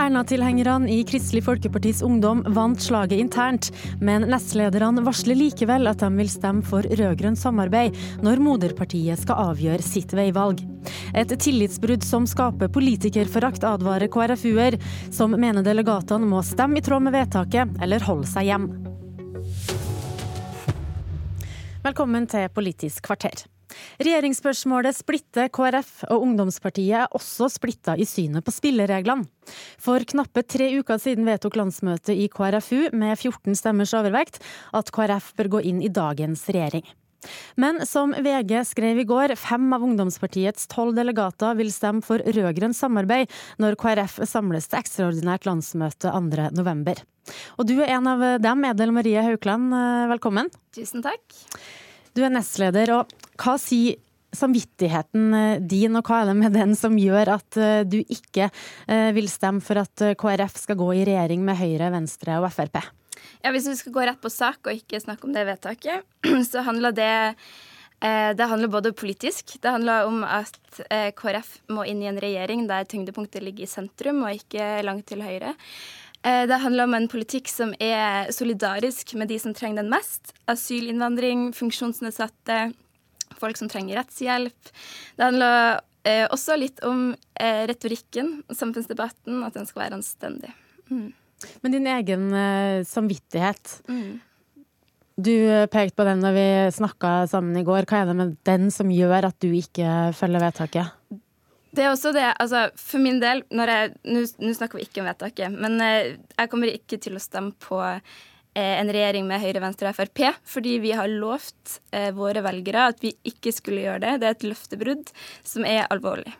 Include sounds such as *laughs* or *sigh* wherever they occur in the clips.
Erna-tilhengerne i Kristelig Folkepartis Ungdom vant slaget internt, men nestlederne varsler likevel at de vil stemme for rød-grønt samarbeid når moderpartiet skal avgjøre sitt veivalg. Et tillitsbrudd som skaper politikerforakt, advarer KrFU-er, som mener delegatene må stemme i tråd med vedtaket eller holde seg hjem. Velkommen til Politisk kvarter. Regjeringsspørsmålet splitter KrF, og ungdomspartiet er også splitta i synet på spillereglene. For knappe tre uker siden vedtok landsmøtet i KrFU med 14 stemmers overvekt at KrF bør gå inn i dagens regjering. Men som VG skrev i går, fem av ungdomspartiets tolv delegater vil stemme for rød-grønt samarbeid når KrF samles til ekstraordinært landsmøte 2.11. Og du er en av dem, Edel Marie Haukland, velkommen. Tusen takk. Du er nestleder, og hva sier samvittigheten din, og hva er det med den som gjør at du ikke vil stemme for at KrF skal gå i regjering med Høyre, Venstre og Frp? Ja, Hvis vi skal gå rett på sak og ikke snakke om det vedtaket, *clears throat* så handler det det handler både politisk. Det handler om at KrF må inn i en regjering der tyngdepunktet ligger i sentrum og ikke langt til høyre. Det handler om en politikk som er solidarisk med de som trenger den mest. Asylinnvandring, funksjonsnedsatte, folk som trenger rettshjelp. Det handler også litt om retorikken, samfunnsdebatten, at den skal være anstendig. Mm. Men din egen samvittighet. Mm. Du pekte på den da vi snakka sammen i går. Hva er det med den som gjør at du ikke følger vedtaket? Det er også det, altså For min del Nå snakker vi ikke om vedtaket, men jeg kommer ikke til å stemme på en regjering med Høyre, Venstre og Frp, fordi vi har lovt våre velgere at vi ikke skulle gjøre det. Det er et løftebrudd som er alvorlig.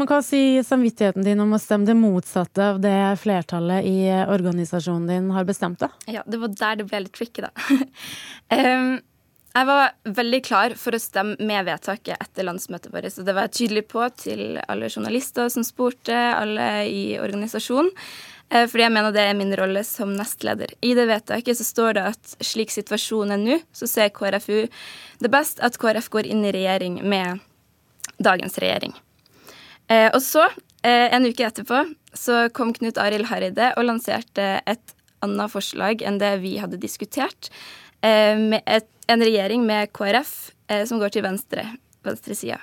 Men hva sier samvittigheten din om å stemme det motsatte av det flertallet i organisasjonen din har bestemt? da? Ja, det var der det ble litt tricky, da. um, *laughs* jeg var veldig klar for å stemme med vedtaket etter landsmøtet vårt. Så det var jeg tydelig på til alle journalister som spurte, alle i organisasjonen. Fordi jeg mener det er min rolle som nestleder. I det vedtaket så står det at slik situasjonen er nå, så ser KrFU det best at KrF går inn i regjering med dagens regjering. Og så, en uke etterpå, så kom Knut Arild Hareide og lanserte et annet forslag enn det vi hadde diskutert. Med et, en regjering med KrF som går til venstre, venstresida.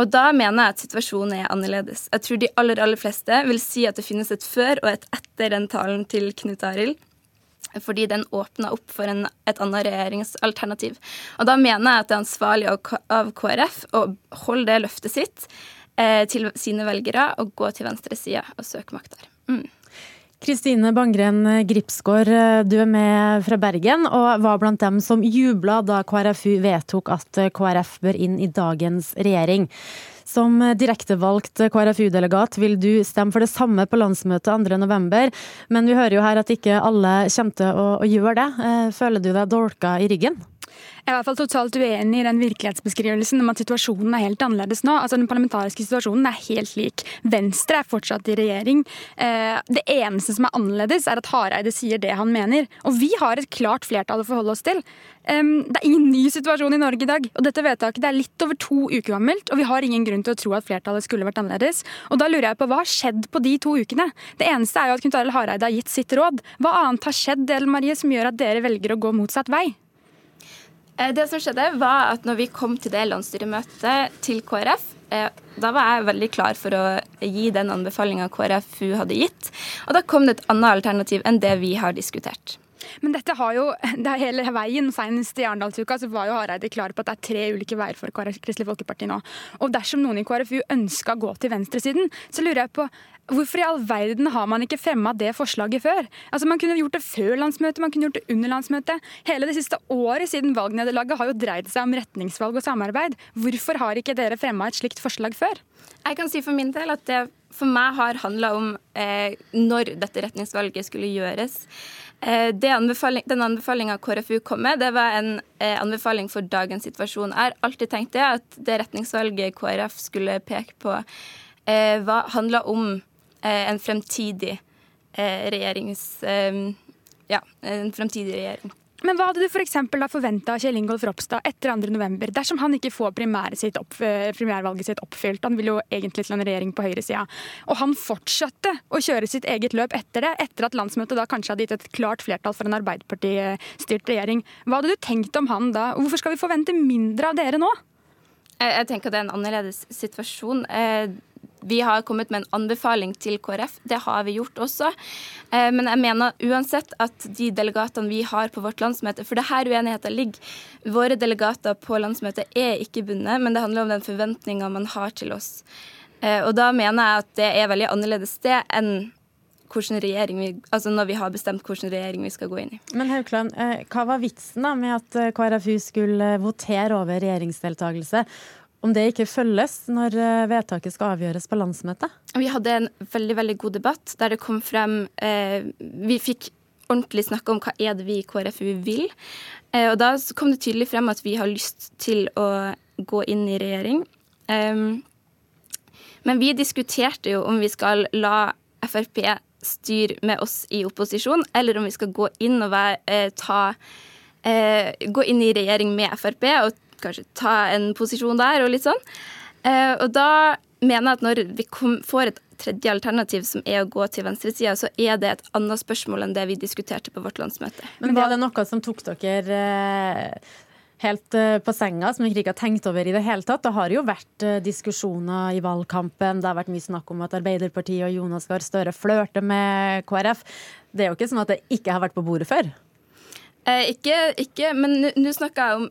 Og da mener jeg at situasjonen er annerledes. Jeg tror de aller, aller fleste vil si at det finnes et før og et etter den talen til Knut Arild. Fordi den åpna opp for en, et annet regjeringsalternativ. Og da mener jeg at det er ansvarlig av KrF å holde det løftet sitt eh, til sine velgere og gå til venstresida og søke makt der. Mm. Kristine Bangren Gripsgaard, du er med fra Bergen og var blant dem som jubla da KrFU vedtok at KrF bør inn i dagens regjering. Som direktevalgt KrFU-delegat vil du stemme for det samme på landsmøtet 2.11, men vi hører jo her at ikke alle kommer til å, å gjøre det. Føler du deg dolka i ryggen? Jeg er i hvert fall totalt uenig i den virkelighetsbeskrivelsen om at situasjonen er helt annerledes nå. Altså Den parlamentariske situasjonen er helt lik. Venstre er fortsatt i regjering. Det eneste som er annerledes, er at Hareide sier det han mener. Og vi har et klart flertall å forholde oss til. Det er ingen ny situasjon i Norge i dag. Og dette vedtaket er litt over to uker gammelt, og vi har ingen grunn til å tro at flertallet skulle vært annerledes. Og da lurer jeg på hva har skjedd på de to ukene? Det eneste er jo at Knut Arild Hareide har gitt sitt råd. Hva annet har skjedd, Del Marie, som gjør at dere velger å gå motsatt vei? Det som skjedde, var at når vi kom til det landsstyremøtet til KrF, da var jeg veldig klar for å gi den anbefalinga KrFU hadde gitt. Og da kom det et annet alternativ enn det vi har diskutert. Men dette har jo, *laughs* det hele veien, senest i Arendalsuka, så var jo Hareide klar på at det er tre ulike veier for Kristelig Folkeparti nå. Og dersom noen i KrFU ønska å gå til venstresiden, så lurer jeg på Hvorfor i all verden har man ikke fremma det forslaget før? Altså Man kunne gjort det før landsmøtet, man kunne gjort det under landsmøtet. Hele det siste året siden valgnederlaget har jo dreid seg om retningsvalg og samarbeid. Hvorfor har ikke dere fremma et slikt forslag før? Jeg kan si for min del at det for meg har handla om eh, når dette retningsvalget skulle gjøres. Eh, den anbefalinga KrFU kom med, det var en eh, anbefaling for dagens situasjon. Jeg har alltid tenkt det, at det retningsvalget KrF skulle peke på, eh, handla om en fremtidig regjerings... Ja, en fremtidig regjering. Men hva hadde du for da forventa av Kjell Ingolf Ropstad etter 2.11., dersom han ikke får sitt opp, eh, primærvalget sitt oppfylt? Han vil jo egentlig til en regjering på høyresida. Og han fortsatte å kjøre sitt eget løp etter det, etter at landsmøtet da kanskje hadde gitt et klart flertall for en Arbeiderparti-styrt regjering. Hva hadde du tenkt om han da? Hvorfor skal vi forvente mindre av dere nå? Jeg, tenker at det er en annerledes situasjon. Eh, vi har kommet med en anbefaling til KrF. Det har vi gjort også. Eh, men jeg mener uansett at de delegatene vi har på vårt landsmøte For det her uenigheten ligger. Våre delegater på landsmøtet er ikke bundet, men det handler om den forventninga man har til oss. Eh, og da mener jeg at det er veldig annerledes det enn vi, altså når vi har bestemt hvilken regjering vi skal gå inn i. Men Haukland, eh, hva var vitsen da med at KrFU skulle votere over regjeringsdeltakelse? Om det ikke følges når eh, vedtaket skal avgjøres på landsmøtet? Vi hadde en veldig veldig god debatt der det kom frem eh, Vi fikk ordentlig snakke om hva er det vi i KrFU vil. Eh, og da kom det tydelig frem at vi har lyst til å gå inn i regjering. Eh, men vi diskuterte jo om vi skal la Frp styre med oss i opposisjon, eller om vi skal gå inn og være, eh, ta, eh, gå inn i regjering med Frp. og kanskje ta en posisjon der, og litt sånn. Eh, og da mener jeg at når vi kom, får et tredje alternativ, som er å gå til venstresida, så er det et annet spørsmål enn det vi diskuterte på vårt landsmøte. Men var det noe som tok dere eh, helt eh, på senga, som dere ikke har tenkt over i det hele tatt? Det har jo vært diskusjoner i valgkampen, det har vært mye snakk om at Arbeiderpartiet og Jonas Gahr Støre flørter med KrF. Det er jo ikke sånn at det ikke har vært på bordet før? Eh, ikke, ikke, men nå snakker jeg om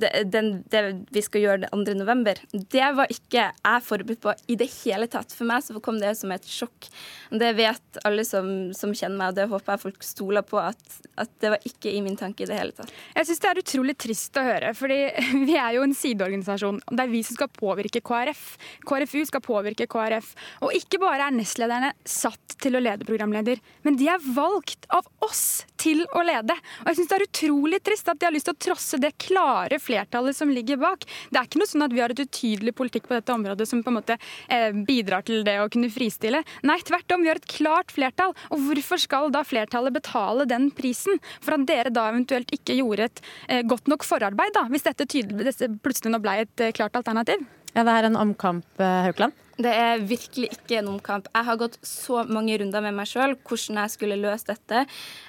den, det, vi skal gjøre det 2. november, det var ikke jeg forberedt på i det hele tatt. For meg så kom det som et sjokk. Det vet alle som, som kjenner meg, og det håper jeg folk stoler på, at, at, det var ikke i min tanke i det hele tatt. Jeg syns det er utrolig trist å høre, fordi *laughs* vi er jo en sideorganisasjon. Det er vi som skal påvirke KrF. KrFU skal påvirke KrF. Og ikke bare er nestlederne satt til å lede programleder, men de er valgt av oss til å lede. Og jeg syns det er utrolig trist at de har lyst til å trosse det klare flertallet som ligger bak. Det er ikke noe sånn at vi har et utydelig politikk på dette området som på en måte eh, bidrar til det å kunne fristille. Nei, tvert om, vi har et klart flertall. Og hvorfor skal da flertallet betale den prisen for at dere da eventuelt ikke gjorde et eh, godt nok forarbeid, da, hvis dette, tydelig, dette plutselig nå ble et eh, klart alternativ? Ja, det er en omkamp, eh, Haukeland? Det er virkelig ikke en omkamp. Jeg har gått så mange runder med meg sjøl hvordan jeg skulle løse dette,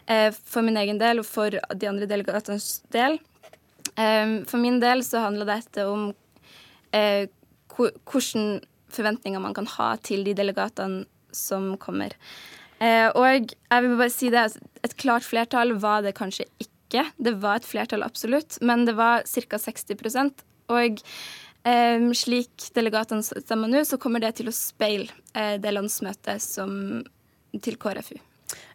eh, for min egen del og for de andre delegatenes del. For min del så handler dette om eh, hvilke forventninger man kan ha til de delegatene som kommer. Eh, og jeg vil bare si det, et klart flertall var det kanskje ikke. Det var et flertall, absolutt, men det var ca. 60 Og eh, slik delegatene stemmer nå, så kommer det til å speile uh, det landsmøtet som, til KrFU.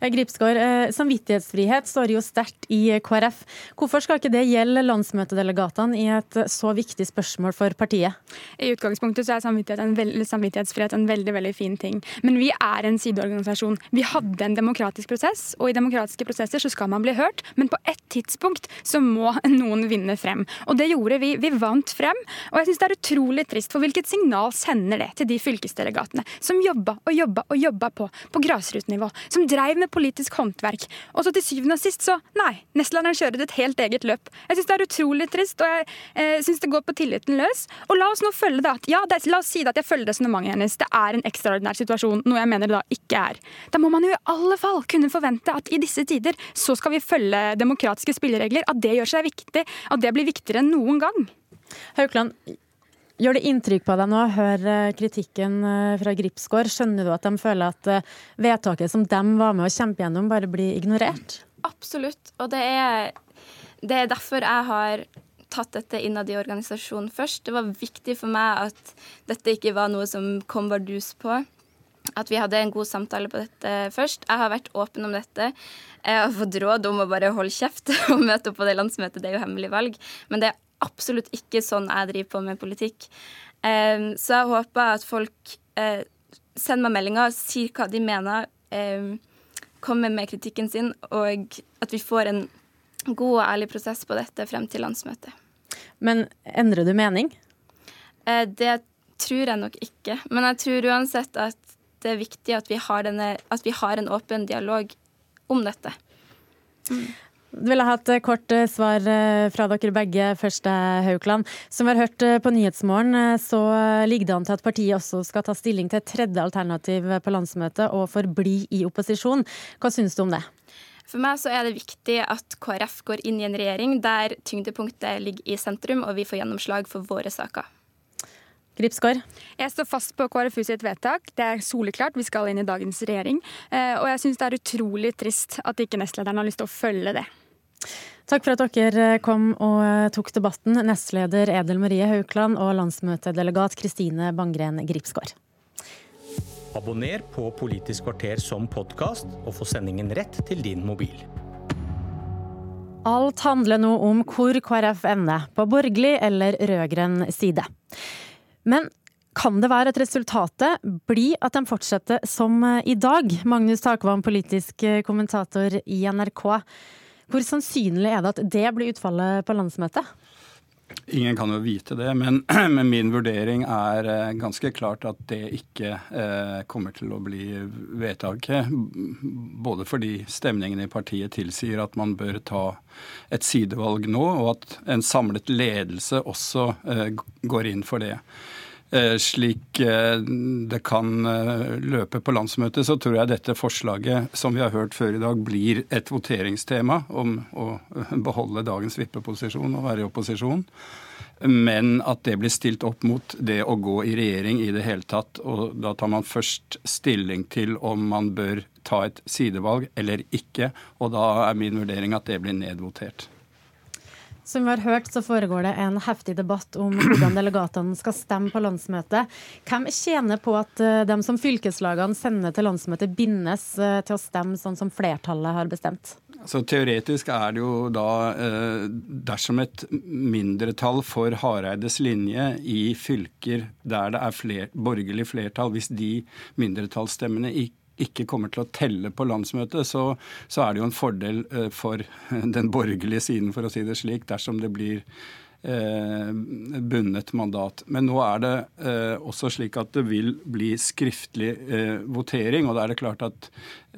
Eh, Gripsgaard, eh, samvittighetsfrihet står jo sterkt i KrF. Hvorfor skal ikke det gjelde landsmøtedelegatene i et så viktig spørsmål for partiet? I utgangspunktet så er samvittighet en veld, samvittighetsfrihet en veldig veldig fin ting. Men vi er en sideorganisasjon. Vi hadde en demokratisk prosess, og i demokratiske prosesser så skal man bli hørt. Men på et tidspunkt så må noen vinne frem. Og det gjorde vi. Vi vant frem. Og jeg syns det er utrolig trist, for hvilket signal sender det til de fylkesdelegatene som jobba og jobba og jobba på på grasrutnivå, som dreiv med politisk håndverk. Og så til syvende og sist, så nei, nestlederen kjører et helt eget løp. Jeg syns det er utrolig trist, og jeg eh, syns det går på tilliten løs. Og la oss nå følge det at ja, det, la oss si det at jeg følger resonnementet hennes. Det er en ekstraordinær situasjon, noe jeg mener det da ikke er. Da må man jo i alle fall kunne forvente at i disse tider så skal vi følge demokratiske spilleregler, at det gjør seg viktig, at det blir viktigere enn noen gang. Haukland, Gjør det inntrykk på deg nå å høre kritikken eh, fra Gripsgård? Skjønner du at de føler at eh, vedtaket som de var med å kjempe gjennom, bare blir ignorert? Absolutt. Og det er, det er derfor jeg har tatt dette innad i organisasjonen først. Det var viktig for meg at dette ikke var noe som kom bardus på. At vi hadde en god samtale på dette først. Jeg har vært åpen om dette. Jeg har fått råd om å bare holde kjeft *laughs* og møte opp på det landsmøtet. Det er jo hemmelig valg. Men det er absolutt ikke sånn jeg driver på med politikk. Um, så jeg håper at folk uh, sender meg meldinger, sier hva de mener, um, kommer med kritikken sin, og at vi får en god og ærlig prosess på dette frem til landsmøtet. Men endrer du mening? Uh, det tror jeg nok ikke. Men jeg tror uansett at det er viktig at vi har, denne, at vi har en åpen dialog om dette. Mm. Vil ville hatt kort svar fra dere begge. Først Haukeland. Som vi har hørt på Nyhetsmorgen, så ligger det an til at partiet også skal ta stilling til et tredje alternativ på landsmøtet og forbli i opposisjon. Hva syns du om det? For meg så er det viktig at KrF går inn i en regjering der tyngdepunktet ligger i sentrum, og vi får gjennomslag for våre saker. Gripsgaard? Jeg står fast på KrFU sitt vedtak. Det er soleklart, vi skal inn i dagens regjering. Eh, og jeg syns det er utrolig trist at ikke nestlederen har lyst til å følge det. Takk for at dere kom og eh, tok debatten, nestleder Edel Marie Haukland og landsmøtedelegat Kristine Bangren Gripsgaard. Abonner på Politisk kvarter som podkast, og få sendingen rett til din mobil. Alt handler nå om hvor KrF ender, på borgerlig eller rød-grønn side. Men kan det være at resultatet blir at de fortsetter som eh, i dag? Magnus Takvam, politisk eh, kommentator i NRK. Hvor sannsynlig er det at det blir utfallet på landsmøtet? Ingen kan jo vite det, men, *clears throat* men, min vurdering er eh, ganske klart at det ikke eh, kommer til å bli vedtaket. Både fordi stemningen i partiet tilsier at man bør ta et sidevalg nå, og at en samlet ledelse også eh, går inn for det. Eh, slik eh, det kan eh, løpe på landsmøtet, så tror jeg dette forslaget, som vi har hørt før i dag, blir et voteringstema om å *laughs* beholde dagens vippeposisjon og være i opposisjon. Men at det blir stilt opp mot det å gå i regjering i det hele tatt. Og da tar man først stilling til om man bør ta et sidevalg eller ikke. Og da er min vurdering at det blir nedvotert. Som vi har hørt, så foregår det en heftig debatt om hvordan delegatene skal stemme på landsmøtet. Hvem tjener på at eh, de som fylkeslagene sender til landsmøtet, bindes eh, til å stemme sånn som flertallet har bestemt? Så Teoretisk er det jo da eh, dersom et mindretall for Hareides linje i fylker der det er fler, borgerlig flertall, hvis de mindretallsstemmene ikke ikke kommer til å telle på landsmøtet, så, så er det jo en fordel eh, for *laughs* den borgerlige siden, for å si det slik, dersom det blir bundet mandat. Men nå er det eh, også slik at det vil bli skriftlig eh, votering. Og da er det klart at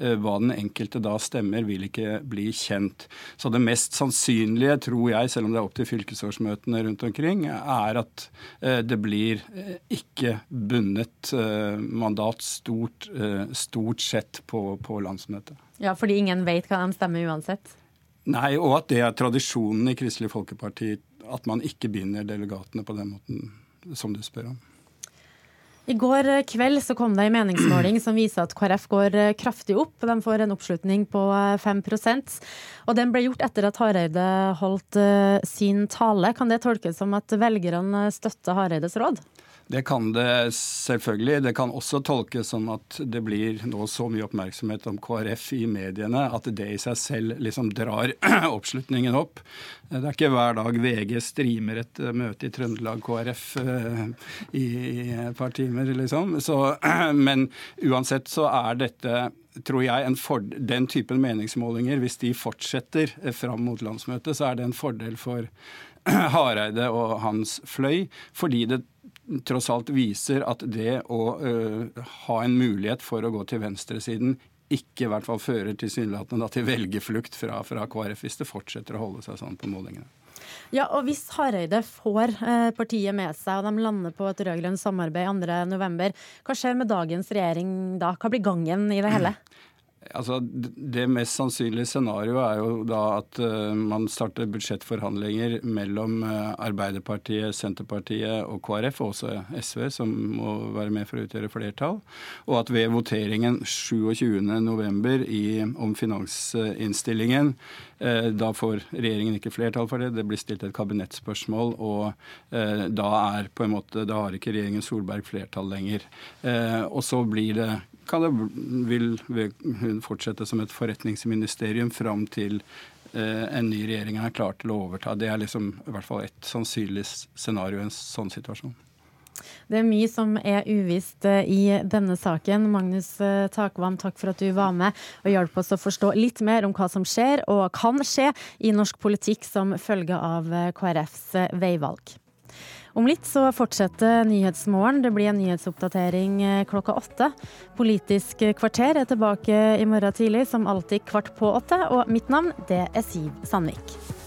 eh, hva den enkelte da stemmer, vil ikke bli kjent. Så det mest sannsynlige, tror jeg, selv om det er opp til fylkesårsmøtene rundt omkring, er at eh, det blir eh, ikke bundet mandat stort, stort sett på, på landsmøtet. Ja, fordi ingen vet hva de stemmer uansett? Nei, og at det er tradisjonen i Kristelig Folkeparti at man ikke binder delegatene på den måten som du spør om. I går kveld så kom det en meningsmåling som viser at KrF går kraftig opp. De får en oppslutning på 5% og Den ble gjort etter at Hareide holdt eh, sin tale. Kan det tolkes som at velgerne støtter Hareides råd? Det kan det selvfølgelig. Det kan også tolkes som at det blir nå så mye oppmerksomhet om KrF i mediene at det i seg selv liksom drar *clears throat* oppslutningen opp. Det er ikke hver dag VG streamer et eh, møte i Trøndelag KrF uh, i, et par timer, liksom. Så, *clears throat* men uansett så er dette tror jeg, for, den typen meningsmålinger, hvis de fortsetter eh, fram mot landsmøtet, så er det en fordel for *clears throat* Hareide og hans fløy, fordi det tross alt viser at det å uh, ha en mulighet for å gå til venstresiden ikke i hvert fall fører tilsynelatende til velgerflukt fra, fra KrF, hvis det fortsetter å holde seg sånn på målingene. Ja, og Hvis Hareide får eh, partiet med seg, og de lander på et rød-grønt samarbeid 2.11., hva skjer med dagens regjering da? Hva blir gangen i det hele? *clears throat* Altså, Det mest sannsynlige scenarioet er jo da at uh, man starter budsjettforhandlinger mellom uh, Arbeiderpartiet, Senterpartiet og KrF, og også SV, som må være med for å utgjøre flertall. Og at ved voteringen 27.11. om finansinnstillingen, uh, da får regjeringen ikke flertall for det, det blir stilt et kabinettspørsmål, og da er på en måte, da har ikke regjeringen Solberg flertall lenger. og så blir det kan det, vil hun fortsette som et forretningsministerium fram til eh, en ny regjering er klar til å overta. Det er liksom i hvert fall et sannsynlig scenario i en sånn situasjon. Det er mye som er uvisst eh, i denne saken. Magnus eh, Takvam, takk for at du var med og hjalp oss å forstå litt mer om hva som skjer og kan skje i norsk politikk som følge av KrFs veivalg. Om litt så fortsetter Nyhetsmorgen. Det blir en nyhetsoppdatering eh, klokka åtte. Politisk kvarter er tilbake i morgen tidlig, som alltid kvart på åtte. Og mitt navn, det er Siv Sandvik.